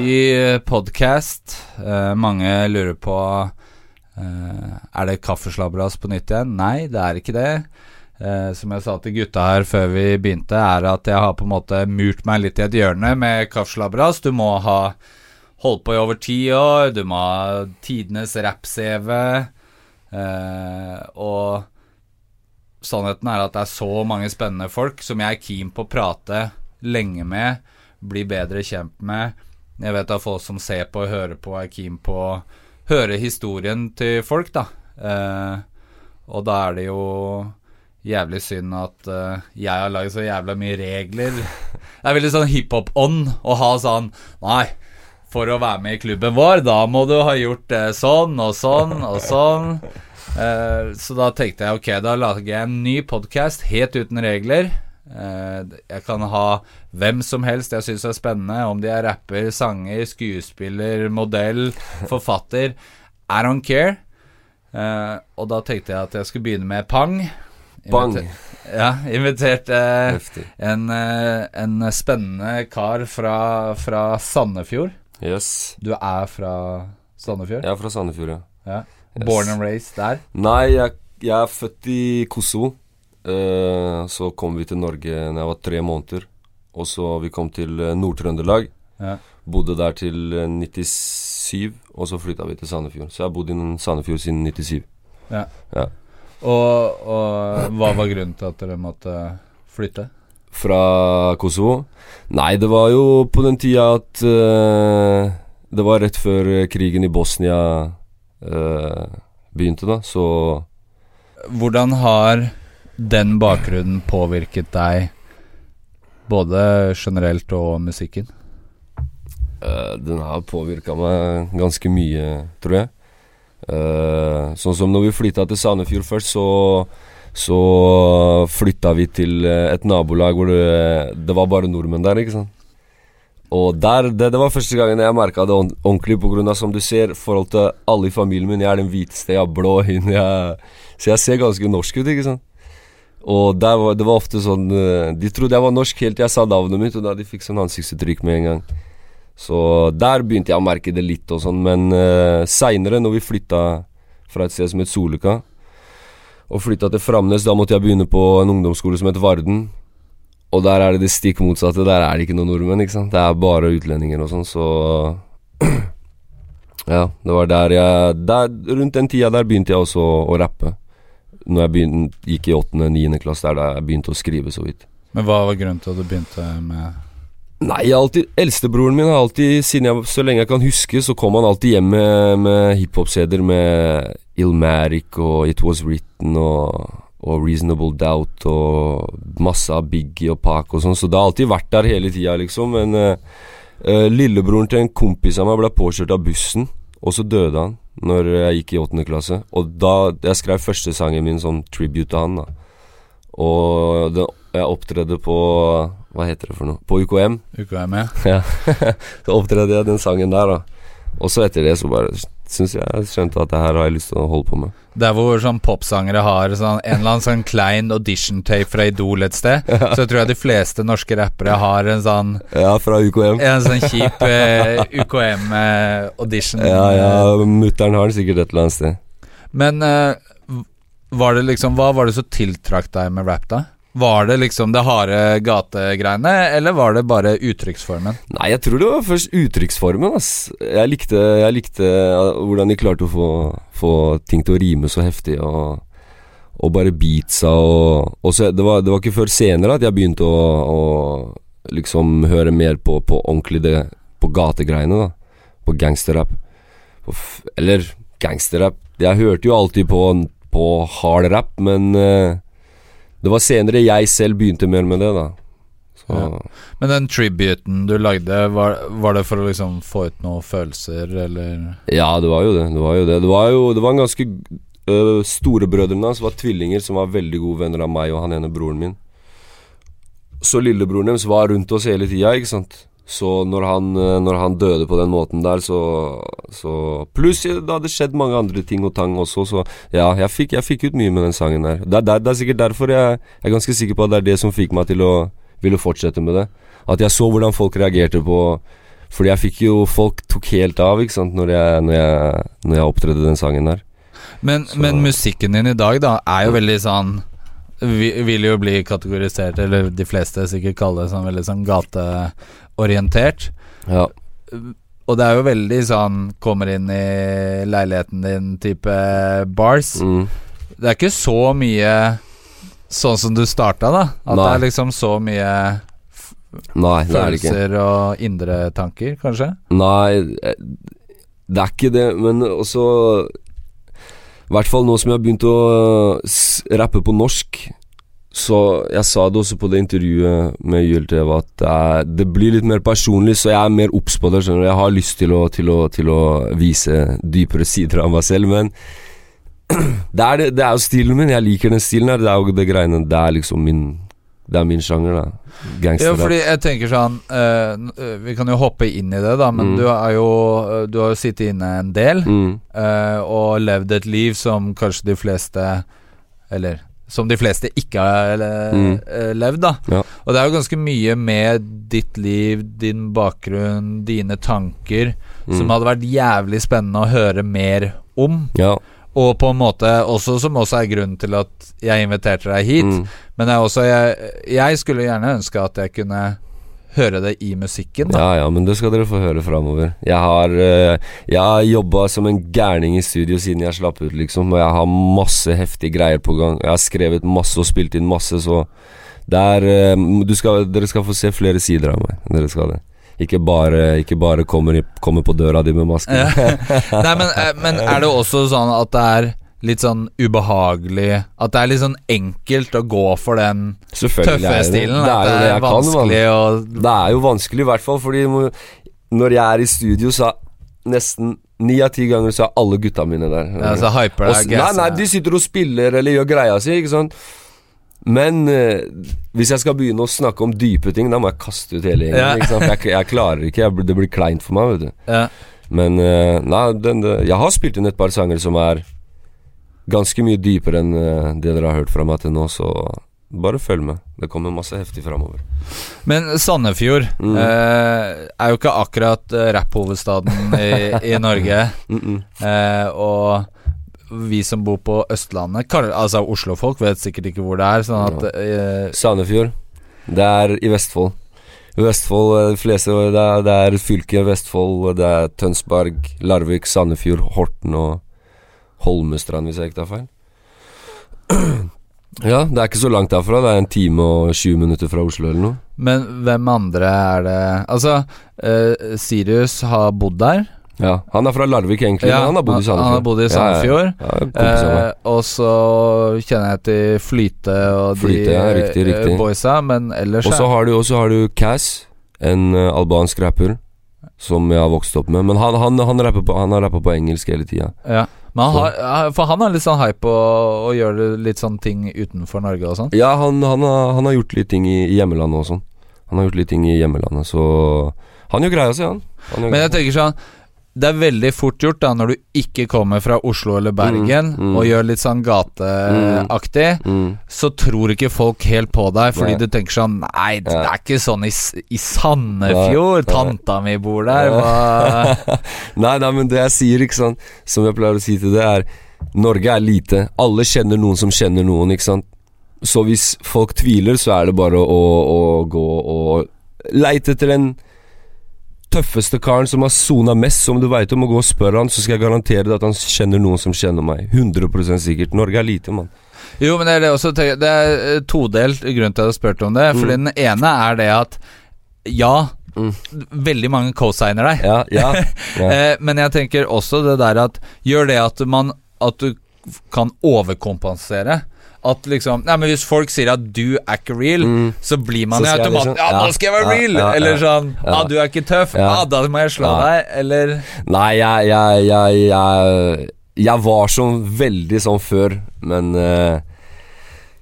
Ny podkast. mange lurer på eh, Er det kaffeslabberas på nytt igjen? Nei, det er ikke det. Eh, som jeg sa til gutta her før vi begynte, er at jeg har på en måte murt meg litt i et hjørne med kaffeslabberas. Du må ha holdt på i over ti år, du må ha tidenes rapp-CV. Eh, og sannheten er at det er så mange spennende folk som jeg er keen på å prate lenge med, bli bedre kjent med. Jeg vet at folk som ser på og hører på, er keen på å høre historien til folk, da. Eh, og da er det jo jævlig synd at uh, jeg har laget så jævla mye regler. Det er veldig sånn hiphop-ånd å ha sånn Nei, for å være med i klubben vår, da må du ha gjort det sånn og sånn og sånn. Uh, så da tenkte jeg ok, da lager jeg en ny podkast helt uten regler. Uh, jeg kan ha hvem som helst jeg syns er spennende, om de er rapper, sanger, skuespiller, modell, forfatter. I don't care. Uh, og da tenkte jeg at jeg skulle begynne med pang. Bang. Ja, inviterte Heftig. en, eh, en spennende kar fra, fra Sandefjord. Yes. Du er fra Sandefjord? Jeg er fra Sandefjord, ja. Ja. Yes. Born and raised der? Nei, jeg, jeg er født i Kosovo. Uh, så kom vi til Norge da jeg var tre måneder. Og så vi kom til eh, Nord-Trøndelag. Ja. Bodde der til eh, 97, og så flytta vi til Sandefjord. Så jeg har bodd i Sandefjord siden 97. Ja. Ja. Og, og hva var grunnen til at dere måtte flytte? Fra Kosovo? Nei, det var jo på den tida at uh, Det var rett før krigen i Bosnia uh, begynte, da, så Hvordan har den bakgrunnen påvirket deg, både generelt og musikken? Uh, den har påvirka meg ganske mye, tror jeg. Sånn som når vi flytta til Sandefjord først, så så flytta vi til eh, et nabolag hvor det, det var bare nordmenn der, ikke sant. Og der, det, det var første gangen jeg merka det ordentlig, av som du ser, forhold til alle i familien min. Jeg er den hviteste, jeg har blå hund, så jeg ser ganske norsk ut, ikke sant. Og var, det var ofte sånn eh, De trodde jeg var norsk helt til jeg sa navnet mitt, og da de fikk sånn ansiktsuttrykk med en gang. Så der begynte jeg å merke det litt og sånn, men uh, seinere, når vi flytta fra et sted som het Solika, og flytta til Framnes, da måtte jeg begynne på en ungdomsskole som het Varden. Og der er det det stikk motsatte. Der er det ikke noen nordmenn, ikke sant. Det er bare utlendinger og sånn, så Ja, det var der jeg der, Rundt den tida der begynte jeg også å, rappe. Når jeg begynte, gikk i åttende, niende klasse, der da jeg begynte å skrive så vidt. Men hva var grunnen til at du begynte med Nei, alltid Eldstebroren min har alltid, siden jeg, så lenge jeg kan huske, så kom han alltid hjem med, med hiphop-CD-er med Illmatic og It Was Written og, og Reasonable Doubt og masse av Biggie og Pac og sånn, så det har alltid vært der hele tida, liksom. Men eh, lillebroren til en kompis av meg ble påkjørt av bussen, og så døde han når jeg gikk i åttende klasse. Og da Jeg skrev første sangen min som tribute til han, da. Og det, jeg opptredde på Hva heter det for noe? På UKM. UKM? Ja. Ja, så opptredde jeg den sangen der, da. Og så etter det så bare syns jeg skjønte at det her har jeg lyst til å holde på med. Der hvor sånn popsangere har sånn, en eller annen sånn klein audition-tape fra Idol et sted, så tror jeg de fleste norske rappere har en sånn Ja, fra UKM. En sånn kjip eh, UKM-audition. Ja, ja, mutter'n har den sikkert et eller annet sted. Men eh, var det liksom Hva var det som tiltrakk deg med rap, da? Var det liksom det harde gategreiene, eller var det bare uttrykksformen? Nei, jeg tror det var først uttrykksformen, ass. Jeg likte, jeg likte uh, hvordan de klarte å få, få ting til å rime så heftig, og, og bare beatsa og, og så, det, var, det var ikke før senere at jeg begynte å, å liksom høre mer på, på ordentlig det På gategreiene, da. På gangsterrap. Eller gangsterrap. Jeg hørte jo alltid på, på hard rap, men uh, det var senere jeg selv begynte mer med det, da. Så Ja. Men den tributen du lagde, var, var det for å liksom få ut noen følelser, eller Ja, det var jo det. Det var jo det. Det var jo det var en ganske øh, Storebrødrene hans var tvillinger som var veldig gode venner av meg og han ene broren min. Så lillebroren deres var rundt oss hele tida, ikke sant. Så når han, øh, når han døde på den måten der, så, så Pluss det hadde skjedd mange andre ting og tang også, så ja, jeg fikk, jeg fikk ut mye med den sangen der. Det, er- det, det er sikkert derfor jeg, jeg er ganske sikker på at det er det som fikk meg til å ville fortsette med det. At jeg så hvordan folk reagerte på Fordi jeg fikk jo Folk tok helt av, ikke sant, når jeg, når jeg, når jeg opptredde den sangen der. Men, men musikken din i dag, da, er jo veldig sånn vi, Vil jo bli kategorisert, eller de fleste sikkert kalle det sånn veldig sånn gateorientert. Ja. Og det er jo veldig sånn Kommer inn i leiligheten din type bars. Mm. Det er ikke så mye sånn som du starta, da. At det er liksom så mye Nei, er følelser og indre tanker, kanskje. Nei, eh, det er ikke det, men også I hvert fall nå som jeg har begynt å rappe på norsk, så jeg sa det også på det intervjuet med YLTV at det, er, det blir litt mer personlig, så jeg er mer obs på det. skjønner du Jeg har lyst til å, til, å, til å vise dypere sider av meg selv, men det er, det, det er jo stilen min. Jeg liker den stilen her. Det er jo det greiene Det er liksom min Det er min sjanger, da. Ja, fordi jeg tenker sånn uh, Vi kan jo hoppe inn i det, da, men Mm. du er jo eh, Du har jo sittet inne en del. mm. uh, og levd et liv som kanskje de fleste Eller som de fleste ikke har Mm. eh, levd, da. Ja. Og det er jo ganske mye med ditt liv, din bakgrunn, dine tanker, som Mm. hadde vært jævlig spennende å høre mer om. Ja. Og på en måte også som også er grunnen til at jeg inviterte deg hit. Mm. Men jeg, også, jeg, jeg skulle gjerne ønske at jeg kunne høre det i musikken. Da. Ja, ja, men det skal dere få høre framover. Jeg har, eh, jeg har jobba som en gærning i studio siden jeg slapp ut, liksom. Og jeg har masse heftige greier på gang. Jeg har skrevet masse og spilt inn masse, så det er eh, du skal, Dere skal få se flere sider av meg. Dere skal det. Ikke bare, ikke bare kommer, kommer på døra di med maske. Nei, men, eh, men er det også sånn at det er litt sånn ubehagelig At det er litt sånn enkelt å gå for den tøffe det det. stilen? Det At er jo det er jeg kan, vanskelig Det er jo vanskelig, i hvert fall, fordi når jeg er i studio, så er nesten ni av ti ganger så er alle gutta mine der. ja, Så hyper deg nei, nei, de sitter og spiller eller gjør greia si, ikke sant. Men eh, hvis jeg skal begynne å snakke om dype ting, da må jeg kaste ut hele gjengen. Ja. Jeg, jeg klarer ikke, jeg, det blir kleint for meg, vet du. ja. Men eh, nei, den, jeg har spilt inn et par sanger som er ganske mye dypere enn eh, det dere har hørt fra meg til nå, så bare følg med. Det kommer masse heftig framover. Men Sandefjord Mm. eh, er jo ikke akkurat eh, rapphovedstaden i, i Norge. Mm -mm. Eh, og vi som bor på Østlandet kall- Altså Oslo-folk vet sikkert ikke hvor det er. Sånn at eh, Sandefjord. Det er i Vestfold. Vestfold, eh, de fleste Det er, det er fylket Vestfold, det er Tønsberg, Larvik, Sandefjord, Horten og Holmestrand, hvis jeg ikke tar feil. Ja, det er ikke så langt derfra. Det er en time og 20 minutter fra Oslo eller noe. Men hvem andre er det Altså, uh, Sirius har bodd der. Ja, Han er fra Larvik, egentlig, Ja, men han har bodd i Sandefjord. han har bodd i Sandefjord. Ja, ja. Eh, og så kjenner jeg til Flyte og Flyte, de ja, riktig, eh, riktig. boysa, men ellers Og så har du, har du Cass, en albansk rapper, som jeg har vokst opp med. Men han, han, han, rapper, på, han har rappa på engelsk hele tida. ja. Men han har, for han har litt sånn hype på å gjøre litt sånn ting utenfor Norge og sånn. Ja, han, han, har, han har gjort litt ting i, i hjemmelandet og sånn. Han har gjort litt ting i hjemmelandet, så Han gjør greia si, han. han Men jeg tenker sånn det er veldig fort gjort da når du ikke kommer fra Oslo eller Bergen Mm, mm. og gjør litt sånn gateaktig, Mm. så tror ikke folk helt på deg, fordi Nei. du tenker sånn Nei, det er ikke sånn i, i Sandefjord. Nei. Tanta mi bor der. Nei, nei, men det jeg sier, ikke sant Som jeg pleier å si til det, er Norge er lite. Alle kjenner noen som kjenner noen, ikke sant. Så hvis folk tviler, så er det bare å, å gå og leite etter den tøffeste karen som har sona mest, som du veit om, og gå og spør han, så skal jeg garantere deg at han kjenner noen som kjenner meg. 100 sikkert. Norge er lite, mann. Jo, men det er det også Det er eh, todelt grunn til at jeg har spurt om det. Fordi den ene er det at ja, Mm. veldig mange co-signer deg. Ja, ja. ja. Eh, men jeg tenker også det der at Gjør det at man At du kan overkompensere. At liksom Nei, men hvis folk sier at du er ikke real, Mm. så blir man Så jo automatisk liksom- Ja, da skal jeg være real! ja, Eller ja, sånn ja. Ja, du er ikke tøff. Ja. Ja, da må jeg slå deg. Eller Nei, jeg, jeg, jeg, jeg, jeg var sånn veldig sånn før, men eh,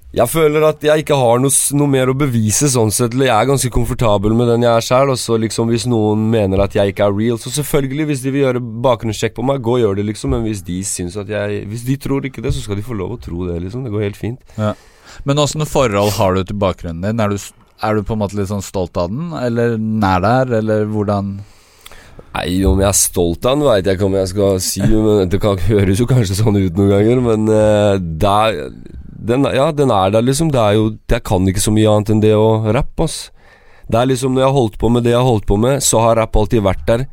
jeg føler at jeg ikke har noe, noe mer å bevise sånn sett. Jeg er ganske komfortabel med den jeg er sjæl. og så liksom hvis noen mener at jeg ikke er real, så selvfølgelig, hvis de vil gjøre bakgrunnssjekk på meg, gå og gjør det, liksom, men hvis de syns at jeg Hvis de tror ikke det, så skal de få lov å tro det, liksom. Det går helt fint. Men åssen forhold har du til bakgrunnen din? Er du, er du på en måte litt sånn stolt av den, eller nær der, eller hvordan Nei, om jeg er stolt av den, veit jeg ikke om jeg skal si. Men det kan, høres jo kanskje sånn ut noen ganger, men uh, det er, den, ja, den er der, liksom. Det er jo Jeg kan ikke så mye annet enn det å rappe, ass. Det er liksom Når jeg har holdt på med det jeg har holdt på med, så har rapp alltid vært der.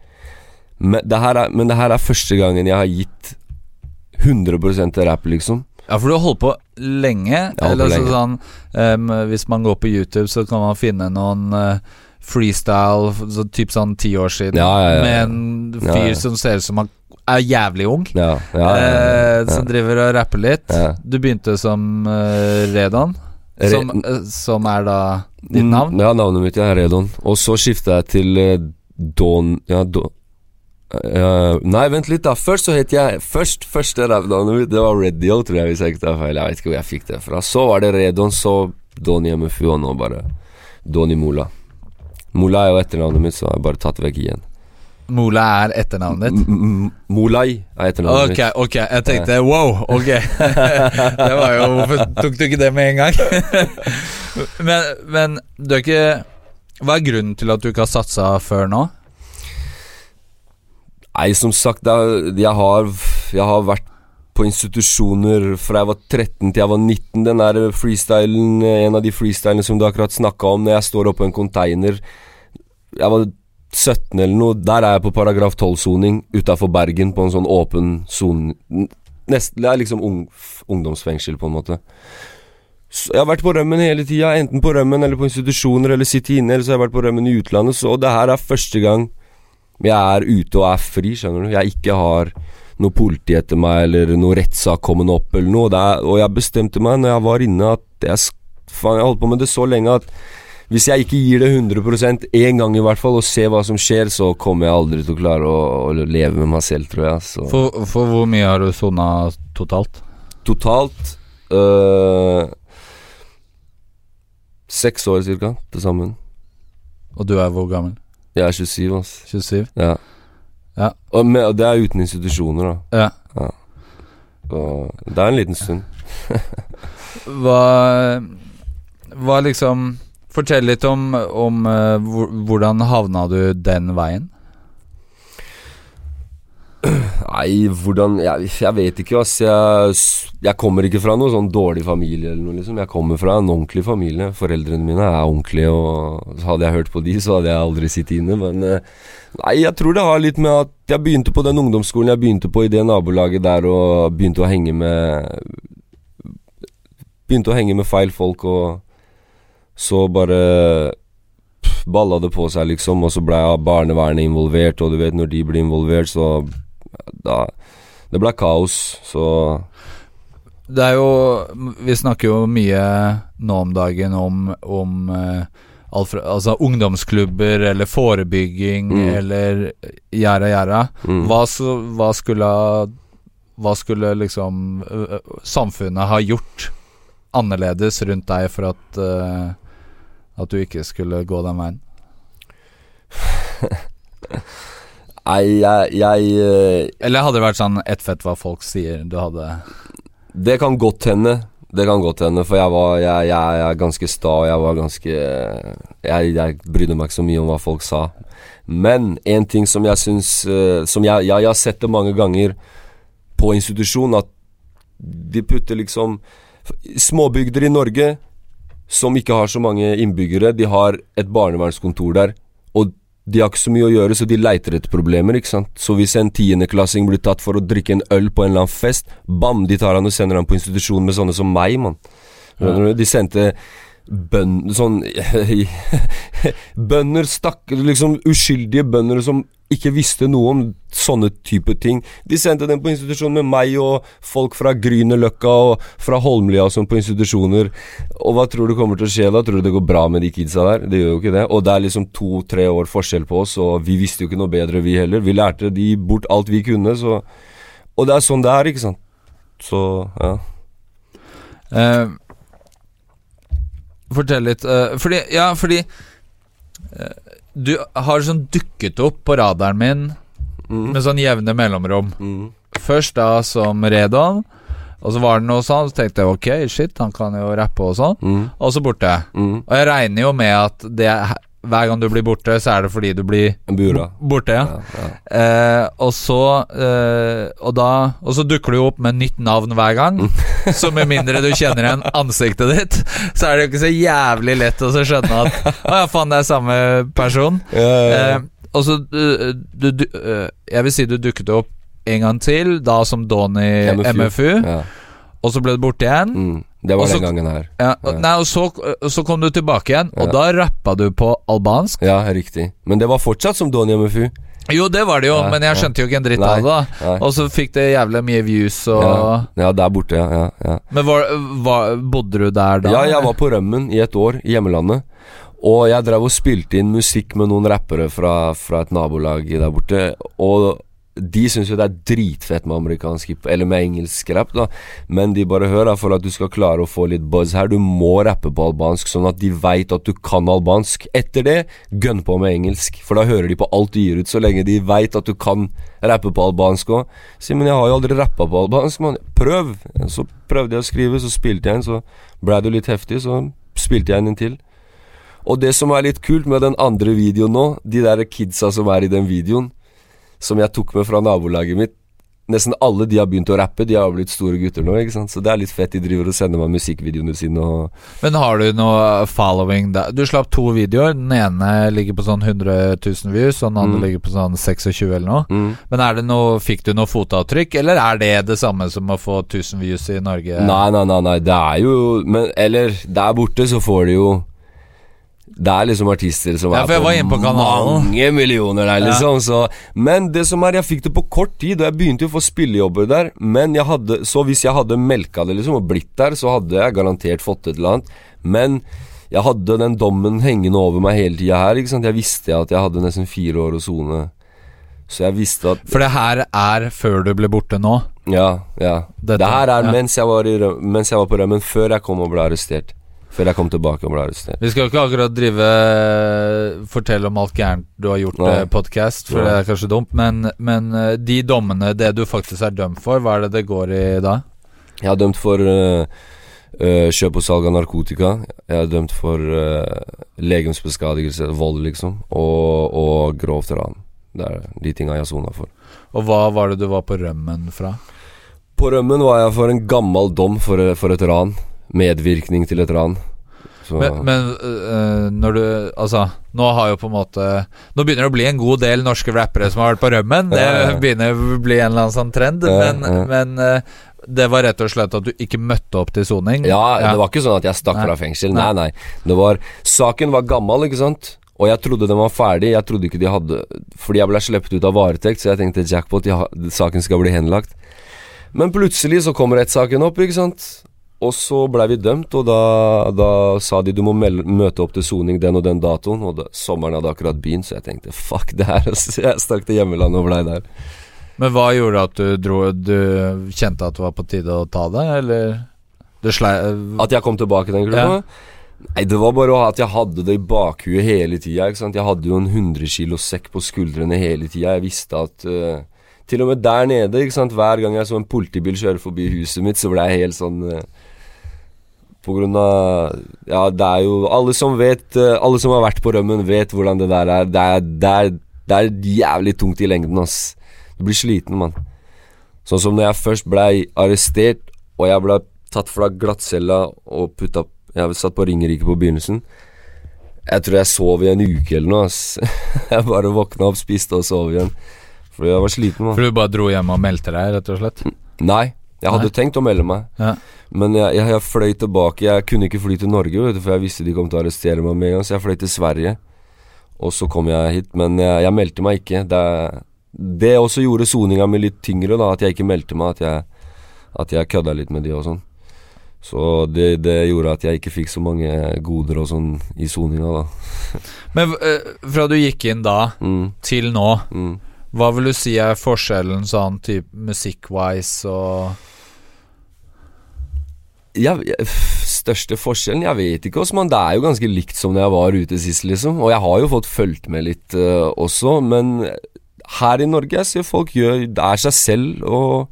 Men det her er, men det her er første gangen jeg har gitt 100 til rapp, liksom. Ja, for du har holdt på lenge. eller på lenge. sånn um, Hvis man går på YouTube, så kan man finne noen uh, freestyle så typ sånn ti år siden Ja, ja, ja, med en fyr som ser ut som han er jævlig ung. Ja, ja, ja, eh, som driver og rapper litt. Du begynte som eh, Redon, som, eh, som er da ditt Mm, navn. Ja, navnet mitt er Redon. Og så skifta jeg til Don Ja, Don Uh, Nei, vent litt, da. Først så het jeg Først første rappnavnet mitt, det var Redio, tror jeg, hvis jeg ikke tar feil. Jeg vet ikke hvor jeg fikk det fra. Så var det Redon, så Doni MFU, og nå bare Doni Mola. Mola er jo etternavnet mitt, så jeg har bare tatt vekk igjen. Mola er etternavnet ditt. M- Molai er etternavnet Ok, ok, jeg tenkte wow, ok. det var jo Hvorfor tok du ikke det med en gang? men, men du er ikke Hva er grunnen til at du ikke har satsa før nå? Nei, som sagt, er, jeg, har, jeg har vært på institusjoner fra jeg var 13 til jeg var 19. Den der freestylen, en av de freestylene som du akkurat snakka om, når jeg står oppå en container Jeg var 17 eller noe, der er jeg på paragraf 12-soning utafor Bergen, på en sånn åpen sone Det er liksom ung, ungdomsfengsel, på en måte. Så jeg har vært på rømmen hele tida, enten på rømmen eller på institusjoner eller sitte inne, eller så har jeg vært på rømmen i utlandet, så det her er første gang jeg er ute og er fri, skjønner du. Jeg ikke har noe politi etter meg, eller noe rettssak kommende opp, eller noe. Er, og jeg bestemte meg når jeg var inne, at jeg, faen, jeg holdt på med det så lenge at hvis jeg ikke gir det 100% én gang i hvert fall, og ser hva som skjer, så kommer jeg aldri til å klare å, å leve med meg selv, tror jeg. Så. For, for hvor mye har du sona totalt? Totalt øh, Seks år cirka, til sammen. Og du er hvor gammel? Jeg er 27, ass. 27? Ja. Ja. Og, med, og det er uten institusjoner, da. Ja. Og det er en liten stund. Hva Hva liksom Fortell litt om, om eh, hvordan havna du den veien? Nei, hvordan Jeg, jeg vet ikke, ass. Jeg, jeg kommer ikke fra noe sånn dårlig familie eller noe, liksom. Jeg kommer fra en ordentlig familie. Foreldrene mine er ordentlige, og hadde jeg hørt på de, så hadde jeg aldri sittet inne. Men eh, nei, jeg tror det har litt med at jeg begynte på den ungdomsskolen jeg begynte på i det nabolaget der, og begynte å henge med Begynte å henge med feil folk, og så bare pff, balla det på seg, liksom. Og så ble barnevernet involvert, og du vet, når de blir involvert, så da Det ble kaos, så Det er jo Vi snakker jo mye nå om dagen om, om eh, alt fra, altså ungdomsklubber eller forebygging Mm. eller gjerda, gjerda. mm. Hva, hva skulle Hva skulle liksom samfunnet ha gjort annerledes rundt deg for at eh, At du ikke skulle gå den veien? Nei, jeg, jeg eh, Eller hadde det vært sånn ett fett hva folk sier du hadde Det kan godt hende. Det kan godt hende, for jeg var Jeg, jeg, jeg er ganske sta, og jeg var ganske jeg, jeg brydde meg ikke så mye om hva folk sa. Men en ting som jeg syns eh, Som jeg, jeg, jeg har sett det mange ganger på institusjon, at de putter liksom Småbygder i Norge som ikke har så mange innbyggere, de har et barnevernskontor der. Og de har ikke så mye å gjøre, så de leiter etter problemer, ikke sant. Så hvis en tiendeklassing blir tatt for å drikke en øl på en eller annen fest, bam, de tar han og sender han på institusjon med sånne som meg, mann. Ja. De sendte bønn... Sånn Bønder, stakk... Liksom uskyldige bønder som ikke visste noe om sånne type ting. De sendte dem på institusjon med meg og folk fra Grünerløkka og fra Holmlia og sånn på institusjoner. Og hva tror du kommer til å skje da? Tror du det går bra med de kidsa der? Det gjør jo ikke det. Og det er liksom to-tre år forskjell på oss, og vi visste jo ikke noe bedre, vi heller. Vi lærte de bort alt vi kunne, så Og det er sånn det er, ikke sant. Så, ja. Eh, Fortell litt Uh, Fordi, ja, fordi uh, Du har sånn dukket opp på radaren min Mm. med sånn jevne mellomrom. Mm. Først da som Redon, og så var det noe sånn, så tenkte jeg ok, shit, han kan jo rappe og sånn. Mm. Og så borte. Mm. Og jeg regner jo med at det, hver gang du blir borte, så er det fordi du blir Bura. borte, ja. Ja. Eh, og så eh, og, da, og så dukker du opp med nytt navn hver gang. så med mindre du kjenner igjen ansiktet ditt, så er det jo ikke så jævlig lett å så skjønne at Å ja, faen, det er samme person. Eh, og så du, du, du, eh, Jeg vil si du dukket opp en gang til, da som Donny MFU. MFU, Ja. og så ble du borte igjen. Mm. Det var så- den gangen her. Ja, ja. nei, og så, så kom du tilbake igjen, og da rappa du på albansk. Ja, riktig. Men det var fortsatt som Donny MFU. Jo, det var det jo, men jeg skjønte jo ikke en dritt av det. da. Og så fikk det jævlig mye views og Ja, der borte, ja. Men var, var, bodde du der da? Ja, jeg var på rømmen i et år i hjemmelandet. Og jeg drev og spilte inn musikk med noen rappere fra, fra et nabolag der borte. Og de syns jo det er dritfett med amerikansk hip, eller med engelsk rapp, da. Men de bare hører for at du skal klare å få litt buzz her, du må rappe på albansk, sånn at de veit at du kan albansk. Etter det, gønn på med engelsk, for da hører de på alt du gir ut, så lenge de veit at du kan rappe på albansk òg. Sier, men jeg har jo aldri rappa på albansk, mann. Prøv! Så prøvde jeg å skrive, så spilte jeg en, så blei det litt heftig, så spilte jeg en til. Og det som er litt kult med den andre videoen nå, de der kidsa som er i den videoen, som jeg tok med fra nabolaget mitt Nesten alle de har begynt å rappe, de har blitt store gutter nå, ikke sant. Så det er litt fett, de driver og sender meg musikkvideoene sine Men har du noe following der? Du slapp to videoer. Den ene ligger på sånn 100 000 views, og den andre Mm. ligger på sånn 26 eller noe. mm. Men er det noe, fikk du noe fotavtrykk, eller er det det samme som å få 1000 views i Norge? Nei, nei, nei, nei, det er jo Men Eller, der borte så får de jo Det er liksom artister som Ja, er inne på mange millioner der, Ja. liksom. Så, men det som er, jeg fikk det på kort tid, og jeg begynte jo å få spillejobber der. Men jeg hadde Så hvis jeg hadde melka det liksom og blitt der, så hadde jeg garantert fått et eller annet. Men jeg hadde den dommen hengende over meg hele tida her, ikke sant. Jeg visste at jeg hadde nesten fire år å sone. Så jeg visste at For det her er før du ble borte nå. Ja, ja. Dette- det her er ja. mens, jeg var i, mens jeg var på rømmen, før jeg kom og ble arrestert. Før jeg kom tilbake og ble arrestert. Vi skal jo ikke akkurat drive Fortelle om alt gærent du har gjort Nei. på podkast, for Nei. det er kanskje dumt, men, men eh, de dommene, det du faktisk er dømt for, hva er det det går i da? Jeg er dømt for uh, kjøp og salg av narkotika. Jeg er dømt for uh, legemsbeskadigelse, vold, liksom. Og, og grovt ran. Det er de tinga jeg sona for. Og hva var det du var på rømmen fra? På rømmen var jeg for en gammel dom for, for et ran. Medvirkning til et ran. Så, Men, men øh, når du Altså, nå har jo på en måte Nå begynner det å bli en god del norske rappere som har vært på rømmen. Det Ja, ja. begynner å bli en eller annen sånn trend. Ja, men ja. men øh, det var rett og slett at du ikke møtte opp til soning? Ja, det var ikke sånn at jeg stakk Nei. fra fengsel. Nei. Nei, var Saken var gammel, ikke sant? Og jeg trodde den var ferdig. Jeg trodde ikke de hadde Fordi jeg ble sluppet ut av varetekt, så jeg tenkte jackpot, de saken skal bli henlagt. Men plutselig så kommer rettssaken opp, ikke sant? Og så blei vi dømt, og da, da sa de du må møte opp til soning den og den datoen. Og da, sommeren hadde akkurat begynt, så jeg tenkte fuck det her. Så jeg stakk til hjemmelandet og blei der. Men hva gjorde at du dro Du kjente at det var på tide å ta det, eller? Slei... At jeg kom tilbake den klubben? Nei, det var bare at jeg hadde det i bakhuet hele tida. Jeg hadde jo en 100 kilo sekk på skuldrene hele tida. Jeg visste at uh, Til og med der nede, ikke sant hver gang jeg så en politibil kjøre forbi huset mitt, så ble jeg helt sånn uh, På grunn av Ja, det er jo Alle som vet uh, Alle som har vært på rømmen, vet hvordan det der er. Det er, det er, det er jævlig tungt i lengden, ass. Du blir sliten, mann. Sånn som når jeg først blei arrestert, og jeg ble tatt fra glattcella og putta Jeg satt på Ringerike på begynnelsen. Jeg tror jeg sov i en uke eller noe, ass. Jeg bare våkna opp, spiste og sov igjen. Fordi jeg var sliten, mann. For du bare dro hjem og meldte deg, rett og slett? Nei, jeg hadde Nei. tenkt å melde meg. Ja. Men jeg, jeg, jeg fløy tilbake. Jeg kunne ikke fly til Norge, vet du, for jeg visste de kom til å arrestere meg med en gang, så jeg fløy til Sverige. Og så kom jeg hit, men jeg, jeg meldte meg ikke. Det, det også gjorde soninga mi litt tyngre, da, at jeg ikke meldte meg. At jeg, at jeg kødda litt med de og sånn. Så det, det gjorde at jeg ikke fikk så mange goder og sånn i soninga, da. Men eh, fra du gikk inn da Mm, til nå, mm. hva vil du si er forskjellen sånn type musikk-wise og jeg, Største forskjellen? Jeg vet ikke, også, men det er jo ganske likt som da jeg var ute sist, liksom. Og jeg har jo fått fulgt med litt uh, også, men her i Norge jeg ser folk gjør Det er seg selv, og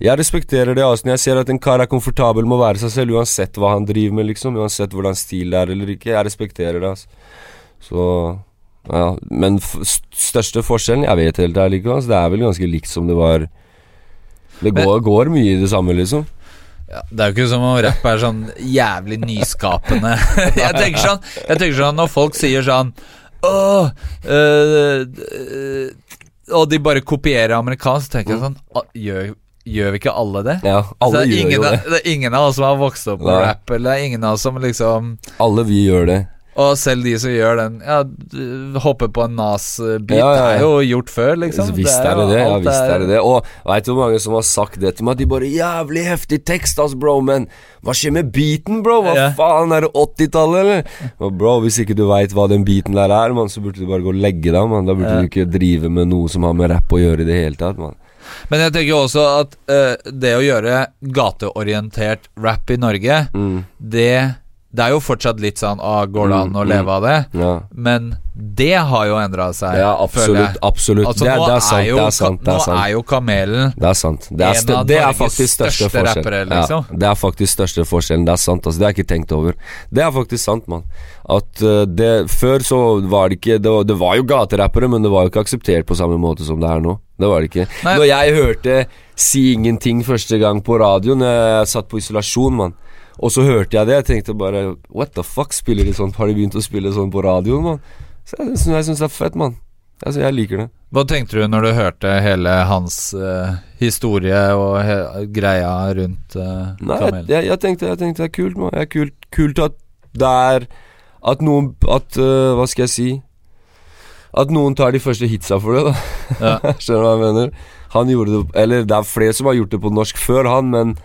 jeg respekterer det. Altså, når jeg ser at en kar er komfortabel med å være seg selv, uansett hva han driver med, liksom. Uansett hvordan stil det er eller ikke. Jeg respekterer det, altså. Så ja, Men største forskjellen? Jeg vet helt ærlig ikke. Altså. Det er vel ganske likt som det var Det Men- går, går mye i det samme, liksom. Ja, Det er jo ikke som om rapp er sånn jævlig nyskapende. jeg tenker sånn Jeg tenker sånn når folk sier sånn Åh øh, øh, Og de bare kopierer amerikansk, tenker jeg sånn gjør, gjør vi ikke alle det? Ja, alle det, er gjør ingen, jo det. det er ingen av oss som har vokst opp med rap, eller det er ingen av oss som liksom Alle vi gjør det. Og selv de som gjør den Ja, hopper på en Nas-bit, Ja, ja, er jo gjort før, liksom. Visst er det det. Ja, visst er det det. Og veit du hvor mange som har sagt det til meg? De bare 'Jævlig heftig tekst, ass, bro', men hva skjer med beaten, bro? Hva faen, er det 80-tallet, eller? Og bro, hvis ikke du veit hva den beaten der er, man, så burde du bare gå og legge deg, man. Da burde du ikke drive med noe som har med rapp å gjøre i det hele tatt, mann. Men jeg tenker også at uh, det å gjøre gateorientert rap i Norge, Mm. det det er jo fortsatt litt sånn Å, Går det an Mm, å mm. leve av det? Ja. Men det har jo endra seg, ja, absolutt. Absolutt. Altså, det, er- det er sant. jo, Det er sant. Det nå er sant. er jo Kamelen Det er sant. Det er, En av det er Norges faktisk største største rappere, liksom. Ja, det er faktisk største forskjellen. Det er sant. Altså, det har jeg ikke tenkt over. Det er faktisk sant, mann. At eh, det Før så var det ikke det var, det var jo gaterappere, men det var jo ikke akseptert på samme måte som det er nå. Det var det ikke. Nei. Når jeg hørte Si ingenting første gang på radioen, jeg satt på isolasjon, mann. Og så hørte jeg det, jeg tenkte bare What the fuck, spiller de sånn? Har de begynt å spille sånn på radioen, mann? Så jeg, jeg syns det er fett, mann. Altså, jeg liker det. Hva tenkte du når du hørte hele hans uh, historie og greia rundt uh, Nei, jeg, jeg tenkte jeg tenkte det er kult, mann. Det er kult, kult at det er At noen At uh, Hva skal jeg si? At noen tar de første hitsa for det, da. Ja. Skjønner du hva jeg mener? Han gjorde det Eller det er flere som har gjort det på norsk før han, men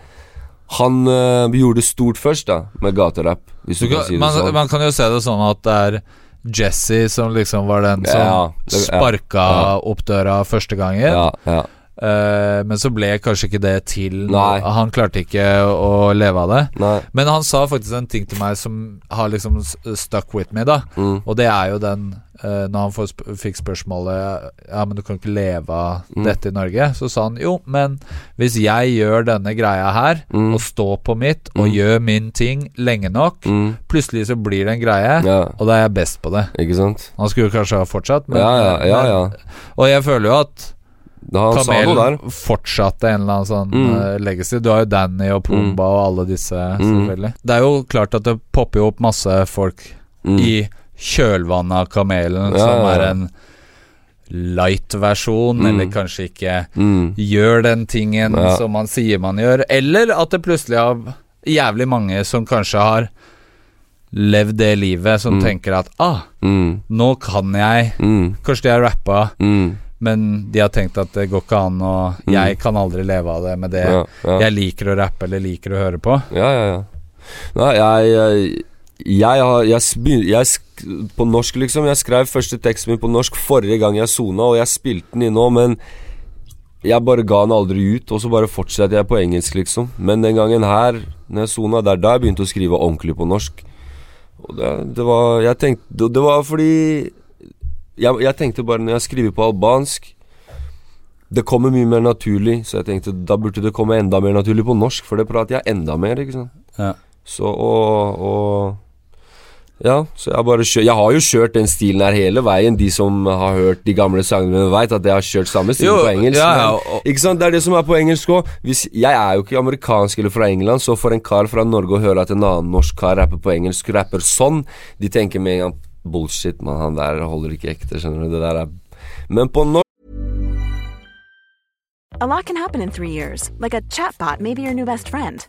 han øh, gjorde det stort først, da, med gaterapp. Hvis du, Du kan kan, si det man, sånn. man kan jo se det sånn at det er Jesse som liksom var den som Ja, det- ja, sparka ja. opp døra første gangen. ja, ja. Eh, men så ble kanskje ikke det til Nei. Han klarte ikke å leve av det. Nei. Men han sa faktisk en ting til meg som har liksom stuck with me, da. Mm. Og det er jo den eh, Når han får sp fikk spørsmålet Ja, men du kan ikke leve av Mm. dette i Norge. Så sa han jo, men hvis jeg gjør denne greia her, Mm. og står på mitt, og Mm. gjør min ting lenge nok, Mm. plutselig så blir det en greie, Ja, og da er jeg best på det. ikke sant? Han skulle kanskje ha fortsatt, men, Ja, ja, ja. ja. men Og jeg føler jo at. Kamelen fortsatte en eller annen sånn Mm. eh, legacy. Du har jo Danny og Pumba og alle disse, selvfølgelig. Det er jo klart at det popper jo opp masse folk Mm. i kjølvannet av Kamelen, Ja, som er en light-versjon, Mm. eller kanskje ikke Mm. gjør den tingen Ja. som man sier man gjør. Eller at det plutselig er jævlig mange som kanskje har levd det livet, som Mm. tenker at ah, Mm. nå kan jeg Mm. Kanskje de har rappa, Mm. men de har tenkt at det går ikke an, og jeg kan aldri leve av det med det Ja, ja. jeg liker å rappe eller liker å høre på. Ja, ja, ja. Nei, jeg Jeg, jeg har jeg, jeg, På norsk, liksom. Jeg skrev første teksten min på norsk forrige gang jeg sona, og jeg spilte den inn nå, men jeg bare ga den aldri ut, og så bare fortsetter jeg på engelsk, liksom. Men den gangen her, når jeg sona, det er da jeg begynte å skrive ordentlig på norsk. Og det, det var Jeg tenkte Det, det var fordi jeg, jeg tenkte bare når jeg skriver på albansk Det kommer mye mer naturlig, så jeg tenkte da burde det komme enda mer naturlig på norsk, for det prater jeg enda mer, ikke sant. Ja. Så og, og Ja, så jeg bare kjør, Jeg har jo kjørt den stilen her hele veien. De som har hørt de gamle sangene, vet at jeg har kjørt samme stil på engelsk. ja, ja, men- ikke sant, Det er det som er på engelsk òg. Jeg er jo ikke amerikansk eller fra England, så for en kar fra Norge å høre at en annen norsk kar rapper på engelsk, rapper sånn, de tenker med en gang Bullshit, mann, han der holder ikke ekte, skjønner du. Det der er Men på norsk A lot can happen in three years, like a chatbot may be your new best friend.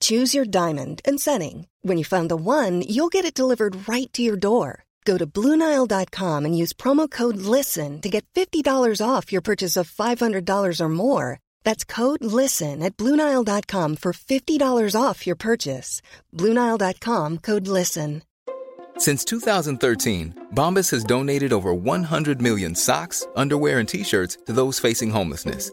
Choose your diamond and setting. When you find the one, you'll get it delivered right to your door. Go to Bluenile.com and use promo code LISTEN to get $50 off your purchase of $500 or more. That's code LISTEN at Bluenile.com for $50 off your purchase. Bluenile.com code LISTEN. Since 2013, Bombas has donated over 100 million socks, underwear, and t shirts to those facing homelessness.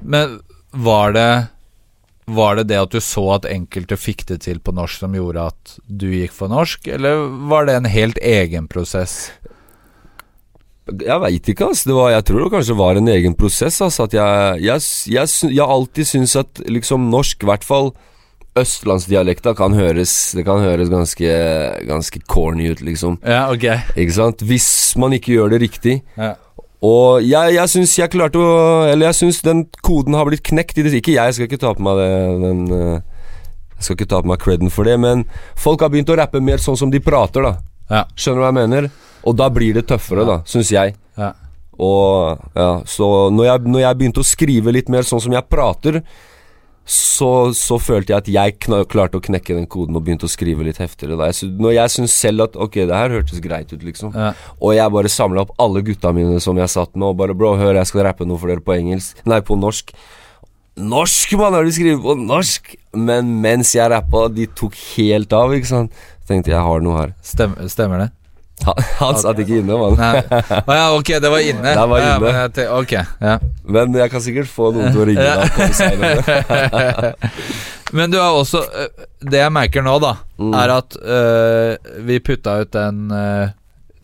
Men var det Var det det at du så at enkelte fikk det til på norsk som gjorde at du gikk for norsk, eller var det en helt egen prosess? Jeg veit ikke, altså. Det var, jeg tror det kanskje var en egen prosess. Altså. At jeg, jeg, jeg, jeg alltid syns at liksom norsk, i hvert fall østlandsdialekta, kan høres Det kan høres ganske, ganske corny ut, liksom. Ja, ok. Ikke sant? Hvis man ikke gjør det riktig. Ja. Og jeg, jeg syns jeg klarte å Eller jeg syns den koden har blitt knekt i det Ikke jeg, jeg skal ikke ta på meg det den, eh, Jeg skal ikke ta på meg creden for det, men folk har begynt å rappe mer sånn som de prater, da. Ja. Skjønner du hva jeg mener? Og da blir det tøffere, da, syns jeg. Ja. Og ja, så når jeg, når jeg begynte å skrive litt mer sånn som jeg prater, så, så følte jeg at jeg klarte å knekke den koden og begynte å skrive litt heftigere. Da. Jeg, når jeg syns selv at ok, det her hørtes greit ut, liksom. Ja. Og jeg bare samla opp alle gutta mine som jeg satt med, og bare bro, hør, jeg skal rappe noe for dere på engelsk. Nei, på norsk. Norsk, mann! Har du skrevet på norsk? Men mens jeg rappa, de tok helt av, ikke sant. Tenkte jeg har noe her. Stem, stemmer det? Han, satt ikke inne, mann. Å ja, ok, det var inne. Det var Ja, men jeg ok, ja. Men jeg kan sikkert få noen til å ringe deg. og. Men du har også øh, Det jeg merker nå, da, Mm. er at uh, vi putta ut den uh,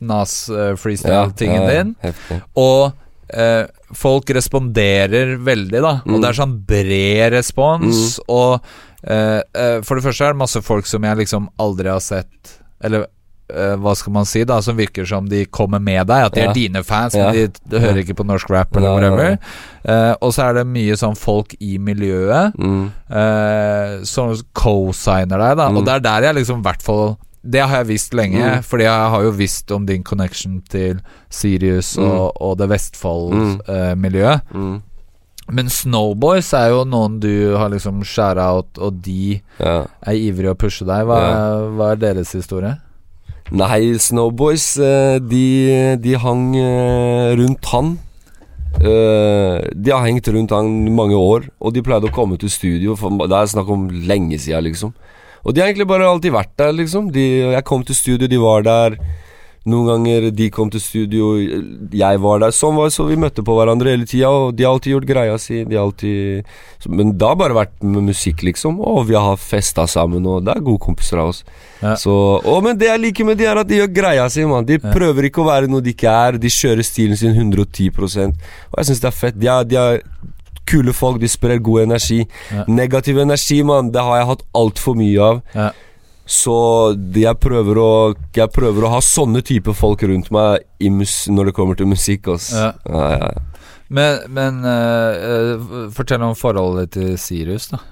Nas øh, freestyle-tingen ja, din, Heftig. og uh, folk responderer veldig, da. Og Mm. det er sånn bred respons, og øh, øh, For det første er det masse folk som jeg liksom aldri har sett Eller hva skal man si, da, som virker som de kommer med deg. At de Ja. er dine fans, Ja. men de, de hører ikke på norsk rap eller whatever. Uh, og så er det mye sånn folk i miljøet Mm. uh, som co-signer deg, da. Mm. Og det er der jeg liksom i hvert fall Det har jeg visst lenge, Mm. fordi jeg har jo visst om din connection til Sirius og, og det Mm. Vestfold-miljøet. Mm. Men Snowboys er jo noen du har liksom skjæra out, og de Ja. er ivrige å pushe deg. Hva, hva er deres historie? Nei, Snowboys, eh, de, de hang eh, rundt han. Eh, de har hengt rundt han mange år, og de pleide å komme til studio. For det er snakk om lenge siden, liksom. Og de har egentlig bare alltid vært der, liksom. De, jeg kom til studio, de var der. Noen ganger de kom til studio, jeg var der. Sånn var så vi møtte på hverandre hele tida, og de har alltid gjort greia si. De har alltid Men det har bare vært med musikk, liksom. Og vi har festa sammen, og det er gode kompiser av oss. Ja. Så, og, men det jeg liker med de, er at de gjør greia si, mann. De prøver ikke å være noe de ikke er. De kjører stilen sin 110 Og jeg syns det er fett. De er, de er kule folk, de sprer god energi. Ja. Negativ energi, mann, det har jeg hatt altfor mye av. Ja. Så jeg prøver å Jeg prøver å ha sånne type folk rundt meg når det kommer til musikk. Ja. Ja, ja. Men, men eh, fortell om forholdet til Sirius, da.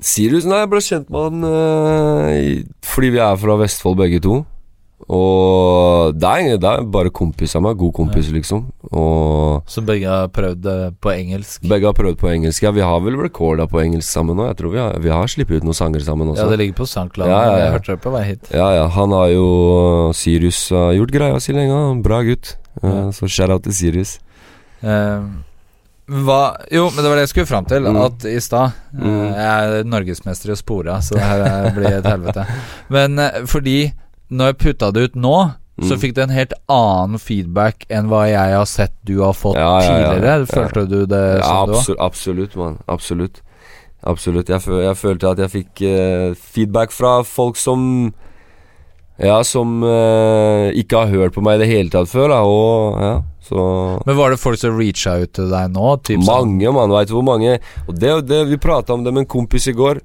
Sirius, nei, jeg ble kjent med han uh, fordi vi er fra Vestfold begge to. Og det er, det er bare kompis av meg. God kompis, liksom. Og Så begge har prøvd det på engelsk. begge har prøvd på engelsk. Ja, vi har vel recorda på engelsk sammen nå. Jeg tror vi har, vi har sluppet ut noen sanger sammen også. Ja, det ligger på SoundCloud. Ja, ja, ja. Jeg hørte det på vei hit. Ja, ja, han har jo Sirius har gjort greia si lenge. Bra gutt. Eh, Ja. Så shout-out til Sirius. Eh, hva Jo, men det var det jeg skulle fram til. Mm. At i stad eh, Mm. Jeg er norgesmester i å spore, så det her eh, blir et helvete. Men eh, fordi når jeg putta det ut nå, så Mm. fikk det en helt annen feedback enn hva jeg har sett du har fått Ja, ja, ja. tidligere. Følte du det Ja, sånn du òg? absolutt, absolutt, mann. Absolutt. Absolutt. Jeg, jeg følte at jeg fikk uh, feedback fra folk som Ja, som uh, ikke har hørt på meg i det hele tatt før, da, og ja, så Men var det folk som reacha ut til deg nå? Typ sånn- Mange, mann. Veit du hvor mange Og det, det Vi prata om det med en kompis i går.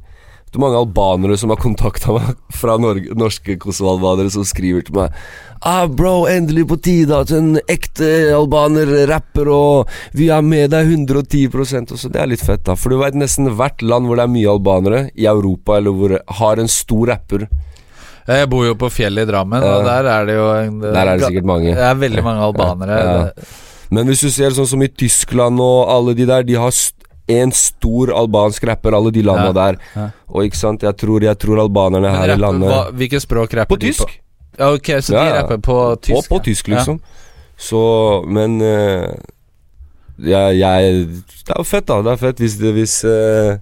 Du hvor mange albanere som har kontakta meg fra Norge, norske kosovo-albanere, som skriver til meg Ah, bro, endelig på tide at en ekte albaner rapper, og vi er med deg 110% også. Det er litt fett, da. For du veit nesten hvert land hvor det er mye albanere, i Europa, eller hvor det har en stor rapper. Jeg bor jo på fjellet i Drammen, Ja. og der er det jo en, Der er det sikkert mange. Det er veldig mange albanere. Ja. Men hvis du ser sånn som i Tyskland og alle de der, de har en stor albansk rapper, alle de landa Ja, der. ja. Og ikke sant, jeg tror, jeg tror albanerne her her i landet hva, Hvilke språk rapper På de tysk. på? ok, så de Ja, rapper på tysk? Og på tysk, liksom. Så, men uh, jeg, jeg Det er jo fett, da. Det er fett hvis, det, hvis uh,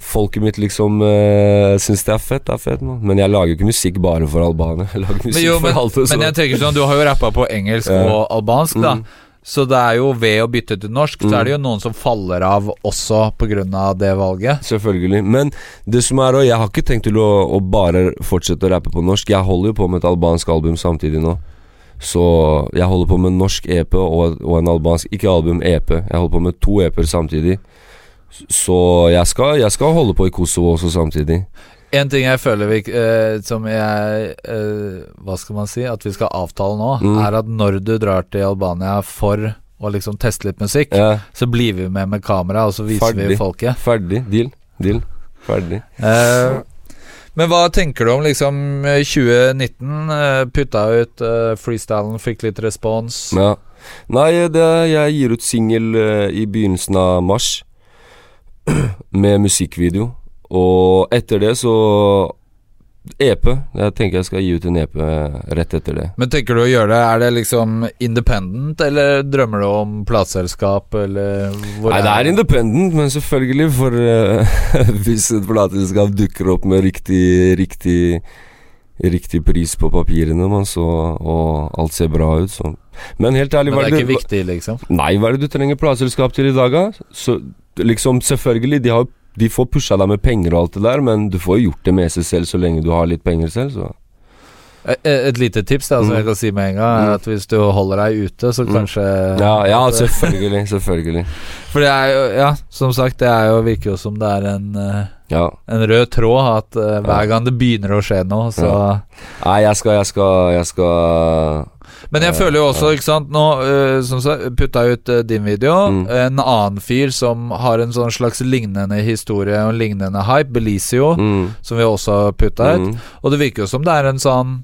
folket mitt liksom uh, syns det er fett. Det er fett, man. Men jeg lager jo ikke musikk bare for albanere. Jeg lager musikk Men, jo, men, for alt. men jeg tenker sånn, du har jo rappa på engelsk og albansk, da. Mm. Så det er jo ved å bytte til norsk, så Mm. er det jo noen som faller av også pga. det valget. Selvfølgelig. Men det som er og jeg har ikke tenkt til å, å bare fortsette å rappe på norsk. Jeg holder jo på med et albansk album samtidig nå. Så jeg holder på med en norsk EP og, og en albansk Ikke album, EP. Jeg holder på med to EP-er samtidig. Så jeg skal, jeg skal holde på i Kosovo også samtidig. En ting jeg føler vi eh, Som jeg eh, Hva skal man si? At vi skal avtale nå, Mm. er at når du drar til Albania for å liksom teste litt musikk, Ja, så blir vi med med kamera, og så viser vi folket. ferdig. Deal. Deal. Ferdig. Eh, men hva tenker du om liksom eh, 2019? eh, putta ut eh, freestylen, fikk litt respons. Ja. Nei, det, jeg gir ut singel eh, i begynnelsen av mars. med musikkvideo. Og etter det så EP. Jeg tenker jeg skal gi ut en EP rett etter det. Men tenker du å gjøre det Er det liksom independent, eller drømmer du om plateselskap, eller Nei, det er independent, men selvfølgelig, for uh, hvis et plateselskap dukker opp med riktig, riktig Riktig pris på papirene, man, så, og alt ser bra ut, så Men helt ærlig, Men det er du- ikke viktig, liksom? Nei, hva er det du trenger plateselskap til i dag, da? Så liksom, selvfølgelig, de, har, de får pusha deg med penger og alt det der, men du får jo gjort det meste selv så lenge du har litt penger selv, så eh, Et lite tips da, som Mm. jeg kan si med en gang, er Mm. at hvis du holder deg ute, så Mm. kanskje Ja, ja selvfølgelig. Selvfølgelig. For det er jo Ja, som sagt, det jo, virker jo som det er en eh, Ja. En rød tråd at uh, hver gang det begynner å skje noe, så Ja. Nei, jeg skal, jeg skal, jeg skal Men jeg føler jo også, ikke sant Nå uh, som sagt, putta ut uh, din video. Mm. En annen fyr som har en sånn slags lignende historie og lignende hype, Belicio, mm, som vi også putta ut. mm, Og det virker jo som det er en sånn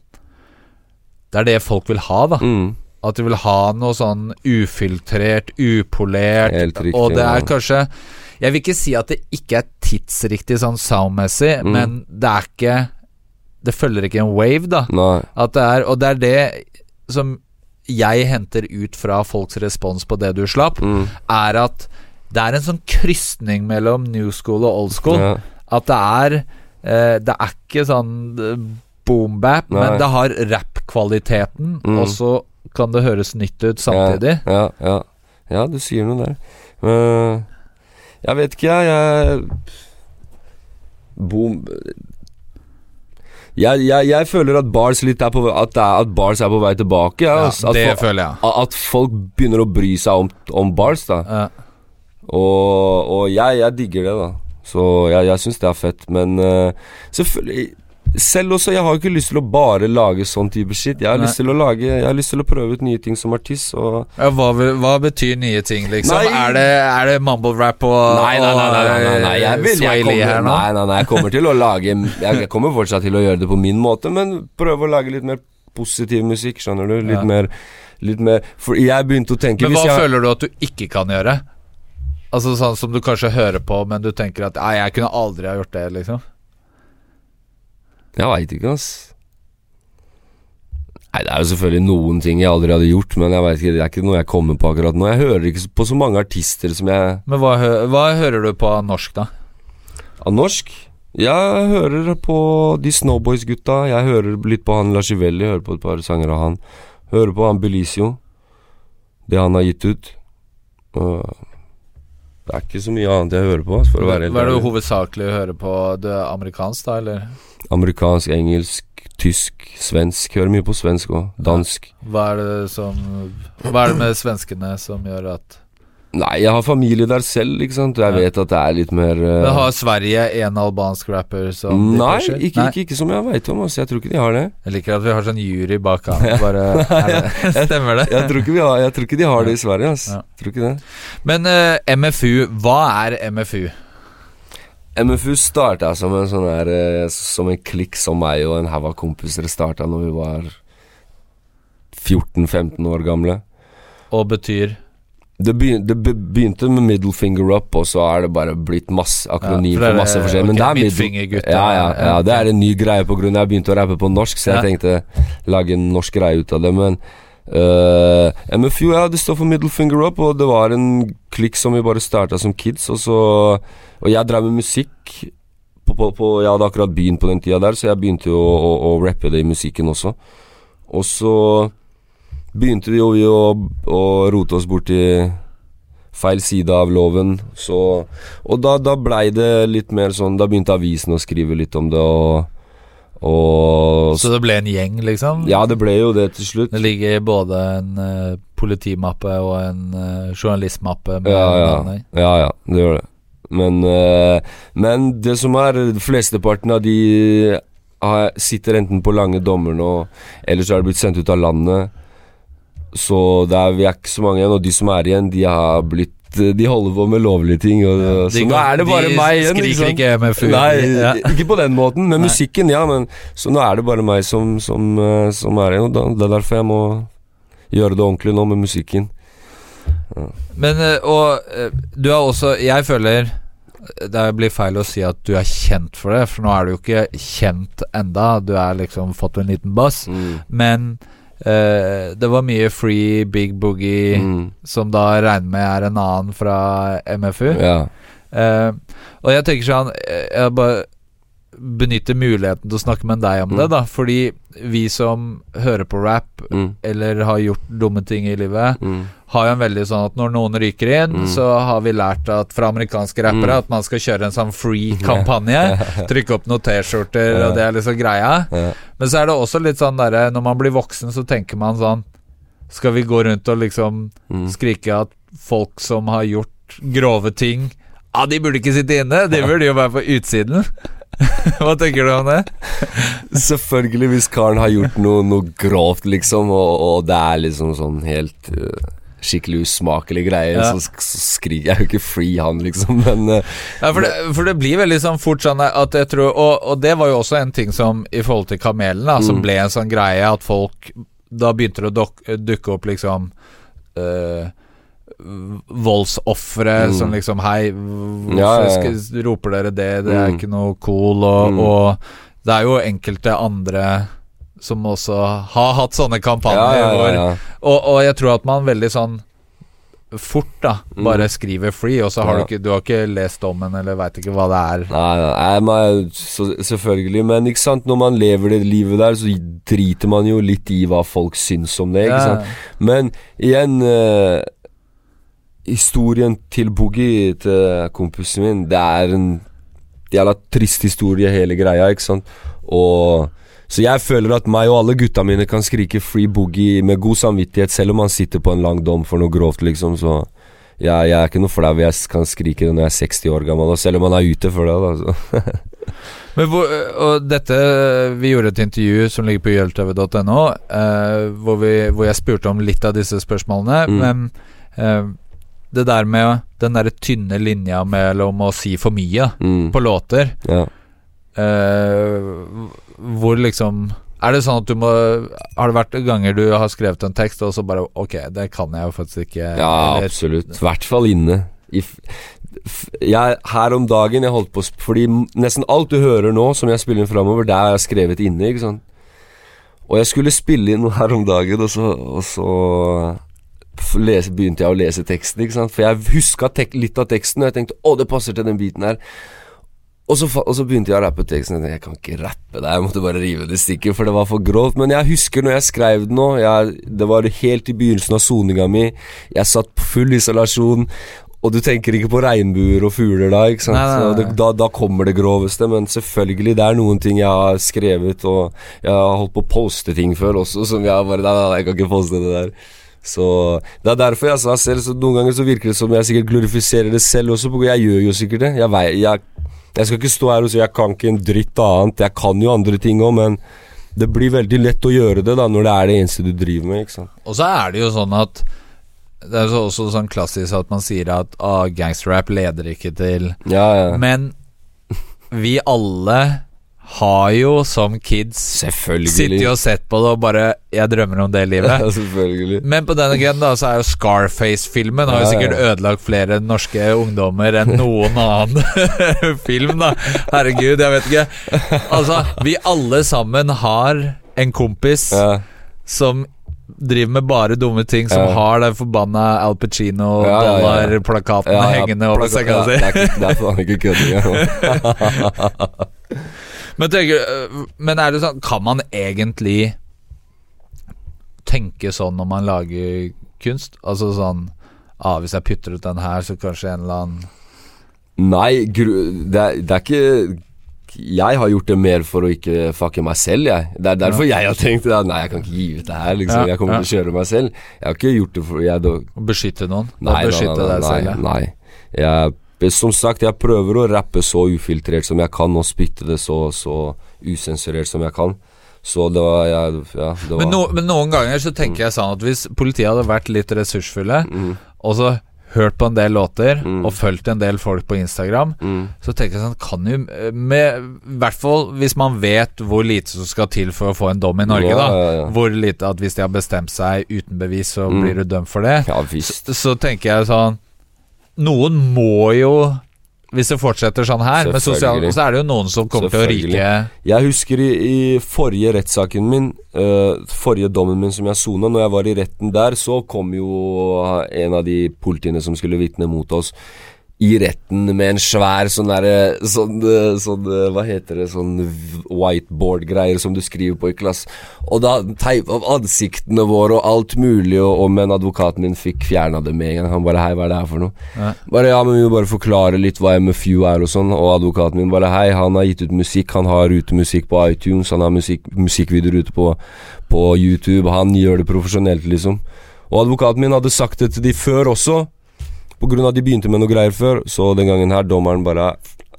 Det er det folk vil ha, da. mm. At de vil ha noe sånn ufiltrert, upolert. Og det er kanskje Jeg vil ikke si at det ikke er tidsriktig sånn soundmessig, Mm. men det er ikke Det følger ikke en wave, da. Det er, og det er det som jeg henter ut fra folks respons på det du slapp, Mm, er at det er en sånn krysning mellom new school og old school. ja. At det er eh, Det er ikke sånn eh, boom bap, men det har rap kvaliteten, Mm. og så kan det høres nytt ut samtidig. Ja, ja, ja. ja du sier noe der. Men jeg vet ikke, jeg. Boom jeg, jeg, jeg føler at bars er på At, at bars er på vei tilbake. Ja, Ja, det at, føler jeg. at folk begynner å bry seg om, om bars, da. Ja. Og, og jeg, jeg digger det, da. Så jeg, jeg syns det er fett. Men uh, selvfølgelig Selv også, jeg har ikke lyst til å bare lage sånn type shit. Jeg har, lyst til å lage Jeg har lyst til å prøve ut nye ting som artist. Ja, hva, hva betyr nye ting, liksom? Nei. Er det, er det mumble rap og, Nei, nei, nei, nei, nei, nei. Jeg, vil, jeg, kommer, her nå? nei, nei, nei, jeg kommer til å lage Jeg kommer fortsatt til å gjøre det på min måte, men prøve å lage litt mer positiv musikk, skjønner du? Litt Ja. mer Litt mer For jeg begynte å tenke Men hva jeg, føler du at du ikke kan gjøre? Altså sånn som du kanskje hører på, men du tenker at Nei, jeg kunne aldri ha gjort det, liksom. Jeg veit ikke, ass. Nei, det er jo selvfølgelig noen ting jeg aldri hadde gjort, men jeg vet ikke, det er ikke noe jeg kommer på akkurat nå. Jeg hører ikke på så mange artister som jeg Men hva, hø hva hører du på av norsk, da? Av norsk? Jeg hører på de Snowboys-gutta. Jeg hører litt på han Lascivelli, hører på et par sanger av han. Hører på han Belicio. Det han har gitt ut. Og det er ikke så mye annet jeg hører på, for å være helt Hva er det du hovedsakelig å høre på? Det er amerikansk, da, eller? Amerikansk, engelsk, tysk, svensk. Hører mye på svensk òg. Dansk. Hva er det som Hva er det med svenskene som gjør at Nei, jeg har familie der selv, ikke sant. Jeg vet at det er litt mer uh... Men Har Sverige en albansk rapper som Nei, ikke, ikke, ikke som jeg veit om. Altså. Jeg tror ikke de har det. Jeg liker at vi har sånn jury bak han. Bare, det, stemmer det? Jeg tror har, jeg tror ikke de har det i Sverige. Altså. Ja. Tror ikke det. Men uh, MFU, hva er MFU? MFU starta som en sånn her eh, Som en klikk som meg og en haug av kompiser starta når vi var 14-15 år gamle. Og betyr Det, begyn det begynte med middle finger up, og så er det bare blitt masse akronym Ja, for for masse forskjellig. Men det er middle ja, ja, ja, Ja, det er en ny greie på grunn av jeg begynte å rappe på norsk, så jeg tenkte lage en norsk greie ut av det. Men uh, MFU, ja, det står for middle finger up, og det var en klikk som vi bare starta som kids, og så Og jeg drev med musikk. På, på, på, jeg hadde akkurat begynt på den tida der, så jeg begynte jo å, å, å rappe det i musikken også. Og så begynte vi jo vi å, å rote oss borti feil side av loven. Så, og da, da blei det litt mer sånn Da begynte avisen å skrive litt om det, og, og Så det ble en gjeng, liksom? Ja, det ble jo det til slutt. Det ligger både en uh, politimappe og en uh, journalistmappe Ja, ja. ja, ja, det gjør det. Men, uh, men det som er Flesteparten av de sitter enten på lange dommer nå, eller så er de blitt sendt ut av landet. Så det er, vi er ikke så mange igjen, og de som er igjen, de har blitt De holder på med lovlige ting. Og, De så nå er det bare de meg igjen. skriker ikke MFU. Nei, Ja. ikke på den måten. men Nei. musikken, ja. Men, så nå er det bare meg som, som, eh, som er igjen. Og det er derfor jeg må gjøre det ordentlig nå med musikken. Men eh, og eh, du er også Jeg føler det blir feil å si at du er kjent for det, for nå er du jo ikke kjent enda. Du er liksom fått en liten bass. Men eh, det var mye Free Big Boogie, Mm. som da regner med er en annen fra MFU. Ja. Uh, og jeg tenker sånn eh, Jeg bare benytter muligheten til å snakke med deg om Mm. det, da. Fordi vi som hører på rap, Mm. eller har gjort dumme ting i livet, Mm. har jo en veldig sånn at når noen ryker inn, Mm. så har vi lært at fra amerikanske rappere Mm. at man skal kjøre en sånn free-kampanje. Trykke opp noen T-skjorter, og det er liksom greia. Men så er det også litt sånn derre Når man blir voksen, så tenker man sånn Skal vi gå rundt og liksom Mm. skrike at folk som har gjort grove ting Ja, de burde ikke sitte inne, de burde jo være på utsiden. Hva tenker du om det? Selvfølgelig, hvis karen har gjort noe, noe grovt, liksom, og, og det er liksom sånn helt uh, skikkelig usmakelige greier, Ja. så, så skriker jeg jo ikke free han, liksom, men uh, Ja, for det, for det blir veldig sånn fort sånn at jeg tror Og, og det var jo også en ting som i forhold til kamelen, da, som Mm. ble en sånn greie at folk Da begynte det å dukke opp liksom øh, Voldsofre Mm. som liksom Hei, hvorfor Ja, ja, ja. Roper dere det? Det er Mm. ikke noe cool. Og, Mm. og det er jo enkelte andre som også har hatt sånne kampanjer ja, ja, hvor og, og jeg tror at man veldig sånn fort, da. Bare skriver free, og så har Mm. Du ikke Du har ikke lest dommen eller veit ikke hva det er. Nei, nei, nei så, selvfølgelig. Men ikke sant, når man lever det livet der, så driter man jo litt i hva folk syns om det. Ikke sant? Men igjen eh, Historien til Boogie, til kompisen min, det er en jævla trist historie, hele greia, ikke sant? Og Så jeg føler at meg og alle gutta mine kan skrike Free Boogie med god samvittighet, selv om han sitter på en lang dom for noe grovt, liksom. Så jeg, jeg er ikke noe flau. Jeg kan skrike det når jeg er 60 år gammel, selv om han er ute for det. Altså. Men hvor, og dette Vi gjorde et intervju som ligger på jltv.no, eh, hvor, hvor jeg spurte om litt av disse spørsmålene. Mm. Men eh, det der med den derre tynne linja mellom å si for mye Mm. på låter Ja. uh, Hvor liksom Er det sånn at du må Har det vært ganger du har skrevet en tekst, og så bare Ok, det kan jeg jo faktisk ikke Ja, eller- absolutt. I hvert fall inne. I jeg, her om dagen jeg holdt på Fordi nesten alt du hører nå, som jeg spiller inn framover, det har jeg skrevet inne, ikke sant. Og jeg skulle spille inn noe her om dagen, og så, og så lese, begynte jeg å lese teksten, ikke sant. For jeg huska litt av teksten, og jeg tenkte å, det passer til den biten her. Og så, og så begynte jeg å rappe teksten. Jeg jeg kan ikke rappe det, jeg måtte bare rive det i stykker, for det var for grovt. Men jeg husker når jeg skrev den nå, jeg, det var helt i begynnelsen av soninga mi. Jeg satt på full isolasjon, og du tenker ikke på regnbuer og fugler da, ikke sant. Nei, nei, nei. Det, da, da kommer det groveste, men selvfølgelig, det er noen ting jeg har skrevet, og jeg har holdt på å poste ting før også, som jeg bare nei, jeg kan ikke poste det der. Så Det er derfor jeg sa selv Så Noen ganger så virker det som jeg sikkert glorifiserer det selv også. Jeg gjør jo sikkert det. Jeg, vei, jeg, jeg skal ikke stå her og si jeg kan ikke en dritt annet. Jeg kan jo andre ting òg, men det blir veldig lett å gjøre det da når det er det eneste du driver med. Og så er det jo sånn at Det er jo også sånn klassisk at man sier at ah, gangsterrap leder ikke til Ja, ja. Men vi alle har jo som kids sittet og sett på det og bare Jeg drømmer om det Ja, livet. selvfølgelig. Men på denne grenen da, så er jo Scarface-filmen Har jo Ja, ja. sikkert ødelagt flere norske ungdommer enn noen annen film, da. Herregud, jeg vet ikke. Altså, vi alle sammen har en kompis Ja. som driver med bare dumme ting, som Ja. har den forbanna Al Pacino Ja, ja, ja. dollarplakaten Ja, ja, hengende over ja, si. Det er, faen ikke kødding. Men, tenker, øh, men er det sånn Kan man egentlig tenke sånn når man lager kunst? Altså sånn ah, Hvis jeg putter ut den her, så kanskje en eller annen Nei, det, er, det er ikke Jeg har gjort det mer for å ikke fucke meg selv, jeg. Det er derfor jeg har tenkt at nei, jeg kan ikke gi ut det her, liksom. Ja, Jeg kommer ja. til å kjøre meg selv. Jeg har ikke gjort det for jeg, da, beskytte noen? Nei, Å nei, nei, nei, deg selv? ja. nei. Jeg, som sagt, jeg prøver å rappe så ufiltrert som jeg kan, og spytte det så, så usensurert som jeg kan. Så det var ja, Ja, det var Men, no, men noen ganger så tenker jeg sånn at hvis politiet hadde vært litt ressursfulle, Mm. og så hørt på en del låter, Mm. og fulgt en del folk på Instagram, mm, så tenker jeg sånn Kan jo med, hvert fall hvis man vet hvor lite som skal til for å få en dom i Norge, Ja, da. Hvor lite at hvis de har bestemt seg uten bevis, så Mm. blir du dømt for det. Ja visst. Så tenker jeg sånn Noen må jo Hvis det fortsetter sånn her med sosial, Så er det jo noen som kommer til å ryke Jeg husker i, i forrige rettssaken min, uh, forrige dommen min som jeg sona, når jeg var i retten der, så kom jo en av de politiene som skulle vitne mot oss, i retten med en svær sånn derre sånn, eh, sånn eh, Hva heter det? Sånn whiteboard-greier som du skriver på i klasse. Og da teip av ansiktene våre og alt mulig, og, og men advokaten min fikk fjerna det med en gang. Han bare Hei, hva er det her for noe? Ja. Bare ja, men vi må bare forklare litt hva MFU er og sånn. Og advokaten min bare hei, han har gitt ut musikk, han har rutemusikk på iTunes, han har musikk, musikkvideoer ute på, på YouTube, han gjør det profesjonelt, liksom. Og advokaten min hadde sagt det til de før også, av at de begynte med noe greier før, så den gangen her, dommeren bare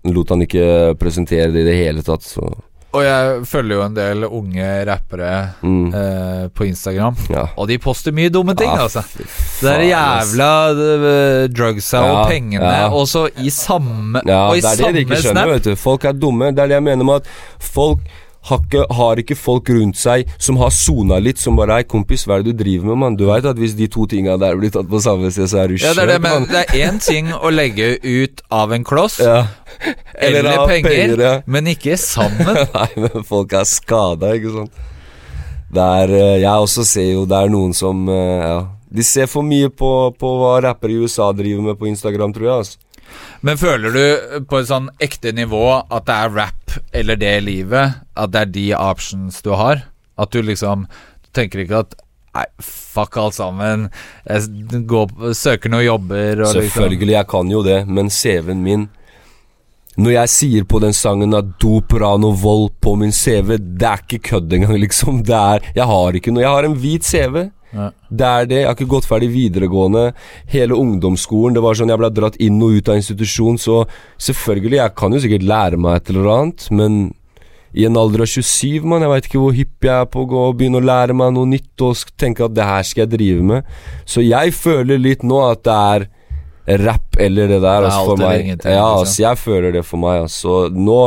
lot han ikke presentere det i det hele tatt, så Og jeg følger jo en del unge rappere mm. eh, på Instagram, Ja. og de poster mye dumme ting, Ah, altså. Det er jævla uh, drugsa og pengene, ja. og så i samme Ja, Og i det er det de ikke skjønner, snap vet du. Folk er dumme. Det er det jeg mener med at folk har ikke, har ikke folk rundt seg som har sona litt, som bare Hei, kompis, hva er det du driver med, mann? Du veit at hvis de to tinga der blir tatt på samme sted, så er du Ja, det er det, men det er én ting å legge ut av en kloss, Ja. eller, eller penger, ja. men ikke sammen. Nei, men folk er skada, ikke sant. Det er eh, Jeg også ser jo det er noen som eh, Ja. De ser for mye på, på hva rappere i USA driver med på Instagram, tror jeg. altså. Men føler du på et sånn ekte nivå at det er rap eller det livet? At det er de options du har? At du liksom tenker ikke at Nei, fuck alt sammen. Jeg går, søker noen jobber og liksom Selvfølgelig, jeg kan jo det, men CV-en min Når jeg sier på den sangen at dop, ran vold på min CV, det er ikke kødd engang, liksom. Det er Jeg har ikke noe Jeg har en hvit CV. Ja. Det er det. Jeg har ikke gått ferdig videregående. Hele ungdomsskolen. Det var sånn Jeg ble dratt inn og ut av institusjon, så selvfølgelig, jeg kan jo sikkert lære meg et eller annet, men i en alder av 27, mann, jeg veit ikke hvor hypp jeg er på å gå og begynne å lære meg noe nytt og tenke at det her skal jeg drive med. Så jeg føler litt nå at det er rap eller det der. Er Altså, alt for meg. ingenting, Ja, liksom. altså, jeg føler det for meg. Altså. Nå,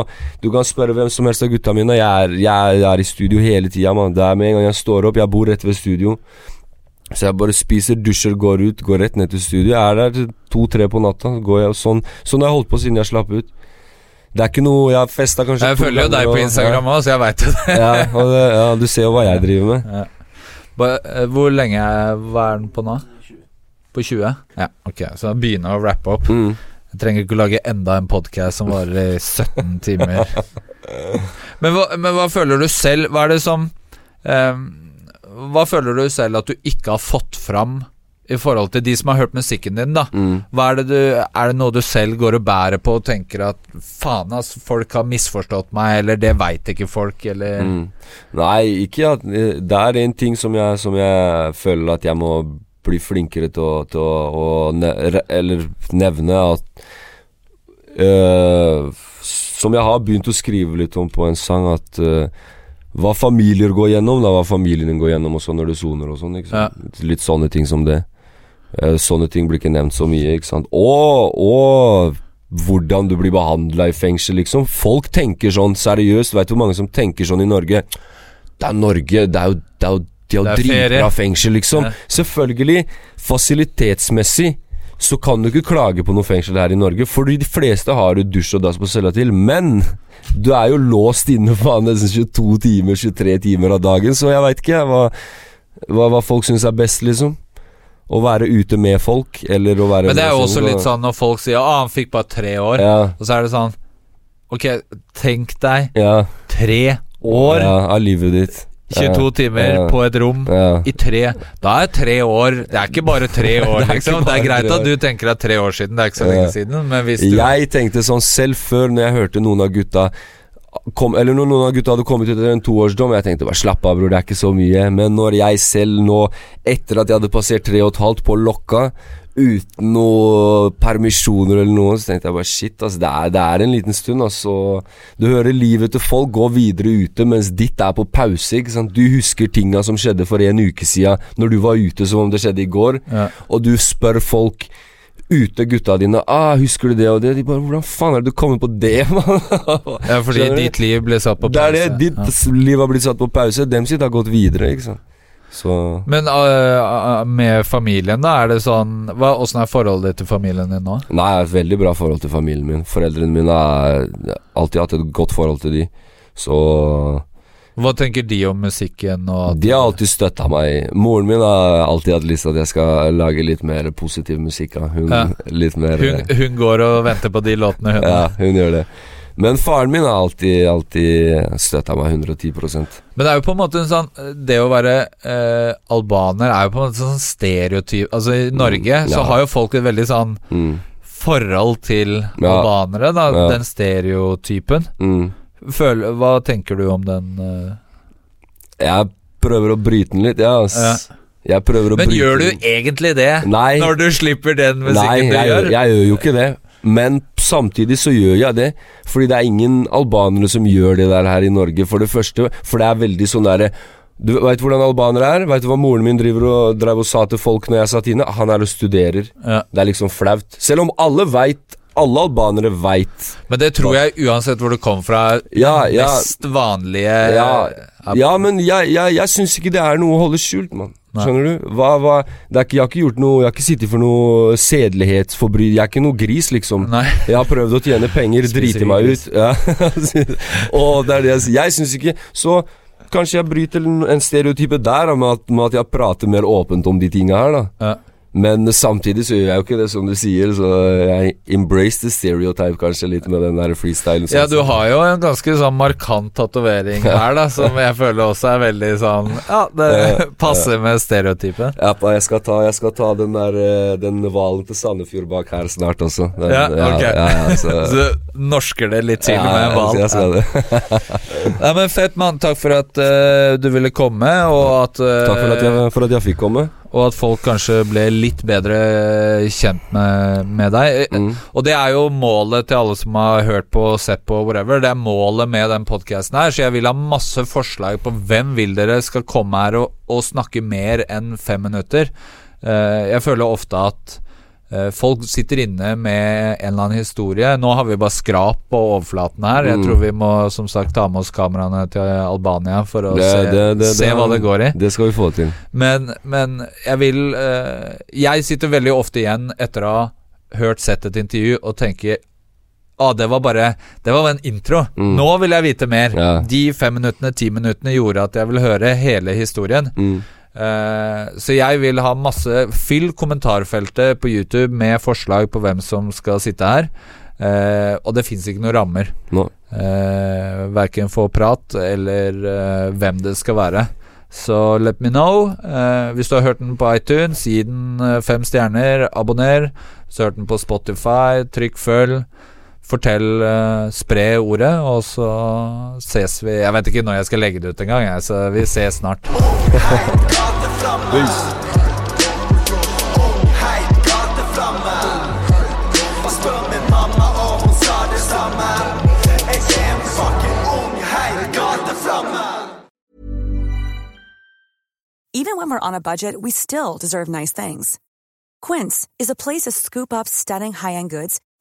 du kan spørre hvem som helst av gutta mine. Jeg er, jeg er i studio hele tida. Det er med en gang jeg står opp. Jeg bor rett ved studio. Så jeg bare spiser, dusjer, går ut, går rett ned til studio. Jeg er der til to-tre på natta. Går jeg, sånn, sånn har jeg holdt på siden jeg slapp ut. Det er ikke noe Jeg har festa kanskje Jeg følger jo deg på Instagram òg, så jeg veit jo det. Ja, ja, det, ja, du ser jo hva jeg driver med. Ba- eh, Hvor lenge er, Hva er den på nå? På 20? Ja, ok. Så jeg begynner å rappe opp. Mm. Jeg trenger ikke å lage enda en podkast som varer i 17 timer. Men hva, men hva føler du selv Hva er det som eh, Hva føler du selv at du ikke har fått fram i forhold til de som har hørt musikken din, da? Mm. Er, det du, er det noe du selv går og bærer på og tenker at faen, ass, folk har misforstått meg, eller det veit ikke folk, eller Mm. Nei, ikke at Det er en ting som jeg, som jeg føler at jeg må bli flinkere til å, til å, å ne, Eller nevne at øh, Som jeg har begynt å skrive litt om på en sang, at øh, hva familier går gjennom, da, hva familien går gjennom og sånn når du soner og sånn. Ja. Litt sånne ting som det. Eh, sånne ting blir ikke nevnt så mye, ikke sant. Og, og hvordan du blir behandla i fengsel, liksom. Folk tenker sånn seriøst. Vet du hvor mange som tenker sånn i Norge? Det er Norge, det er jo, det er jo de har dritbra fengsel, liksom. Ja. Selvfølgelig, fasilitetsmessig så kan du ikke klage på noe fengsel her i Norge, fordi de fleste har jo dusj og dass på cella til, men du er jo låst inne faen nesten 22 timer, 23 timer av dagen, så jeg veit ikke hva, hva, hva folk syns er best, liksom. Å være ute med folk, eller å være Men det er jo også så- litt sånn når folk sier 'Å, han fikk bare tre år', Ja, og så er det sånn Ok, tenk deg ja. tre år, Ja, av livet ditt. 22 timer på et rom i tre. Da er tre år. Det er ikke bare tre år, Det liksom. Det er greit at du tenker at tre år siden, det er ikke så lenge siden, men hvis du Jeg tenkte sånn selv før når jeg hørte noen av gutta kom, Eller når noen av gutta hadde kommet ut etter en toårsdom Jeg tenkte bare slapp av bror, det er ikke så mye. Men når jeg selv nå, etter at jeg hadde passert tre og et halvt på Lokka Uten noe permisjoner eller noe Så tenkte jeg bare shit altså, det er, det er en liten stund altså. Du hører livet til folk gå videre ute Mens ditt er på pause ikke sant? Du husker tinga som skjedde for en uke siden Når du var ute som om det skjedde i går Ja. Og du spør folk ute gutta dine ah, 'Husker du det og det?' De bare 'Hvordan faen er det du kommer på det?' mann?» Ja, fordi ditt liv ble satt på Det er det. pause. Ditt Ja. liv har blitt satt på pause. Dem sitt har gått videre, ikke sant. Så Men uh, med familien, da? Er det sånn hva, Åssen er forholdet ditt til familien din nå? Nei, jeg har et veldig bra forhold til familien min. Foreldrene mine har alltid hatt et godt forhold til de. Så Hva tenker de om musikken de har alltid støtta meg. Moren min har alltid hatt lyst til at jeg skal lage litt mer positiv musikk. Hun Ja. mer hun, hun går og venter på de låtene, hun. Ja, hun gjør det. Men faren min har alltid, alltid støtta meg 110% Men det er jo på en måte en sånn Det å være eh, albaner er jo på en måte sånn stereotyp Altså I Norge Mm, så har jo folk et veldig sånn mm, forhold til Ja. albanere, da. Ja. Den stereotypen. mm. Føl, hva tenker du om den eh? Jeg prøver å bryte den litt, ja. Ass. Ja. Jeg prøver å Men bryte gjør du egentlig det? Nei. Når du slipper den Nei, musikken du gjør? Nei, jeg gjør jo ikke det. Men samtidig så gjør jeg det. Fordi det er ingen albanere som gjør det der her i Norge, for det første. For det er veldig sånn derre Du veit hvordan albanere er? Veit du hva moren min driver og, drev og sa til folk når jeg satt inne? Han er og studerer. Ja. Det er liksom flaut. Selv om alle veit Alle albanere veit Men det tror jeg uansett hvor du kom fra, Ja, ja. mest vanlige Ja, ja men jeg, jeg, jeg syns ikke det er noe å holde skjult, mann. Nei. Skjønner du? Hva, hva, ikke, jeg har ikke gjort noe Jeg har ikke sittet for noe sedelighetsforbrytelse. Jeg er ikke noe gris, liksom. Nei. Jeg har prøvd å tjene penger, drite meg ut. Ja. og det er det jeg sier. Jeg syns ikke Så kanskje jeg bryter en en stereotype der, med at, med at jeg prater mer åpent om de tinga her, da. Ja. Men samtidig så gjør jeg jo ikke det, som du sier. Så jeg embrace the stereotype kanskje litt med den der freestylen. Ja, du har jo en ganske sånn markant tatovering her, da, som jeg føler også er veldig sånn Ja, det passer med stereotypen. Ja, jeg, skal ta, jeg skal ta den der eh, Den hvalen til Sandefjord bak her snart også. Den, Ja, ok. ja, ja, så, Så du norsker det litt til med en ja. Jeg skal det. Nei, men Fett, mann. Takk for at uh, du ville komme, og at uh, Takk for at, jeg, for at jeg fikk komme. Og at folk kanskje ble litt bedre kjent med, med deg. Eh, Mm. Og det er jo målet til alle som har hørt på, og sett på, whatever. Det er målet med den podkasten her. Så jeg vil ha masse forslag på hvem vil dere skal komme her og, og snakke mer enn fem minutter. Eh, jeg føler ofte at folk sitter inne med en eller annen historie. Nå har vi bare skrap på overflaten her. Jeg Mm. tror vi må som sagt ta med oss kameraene til Albania for å Det- se, det- det- se hva det går i. Det skal vi få til. Men, men jeg vil eh, Jeg sitter veldig ofte igjen etter å ha hørt sett et intervju og tenker ah, det var bare Det var en intro. Mm. Nå vil jeg vite mer. Ja. De fem minuttene, ti minuttene gjorde at jeg vil høre hele historien. Mm. Eh, så jeg vil ha masse Fyll kommentarfeltet på YouTube med forslag på hvem som skal sitte her. Uh, og det fins ikke noen rammer. No. Uh, verken for prat eller eh, hvem det skal være. Så let me know. Eh, hvis du har hørt den på iTunes, gi den eh, fem stjerner. Abonner. Hvis du har hørt den på Spotify, trykk følg. Fortell, uh, spre ordet, og så ses vi Jeg vet ikke når jeg skal legge det ut engang, jeg, så vi ses snart. Even when we're on a budget, we still deserve nice things. Quince is a place to scoop up stunning high-end goods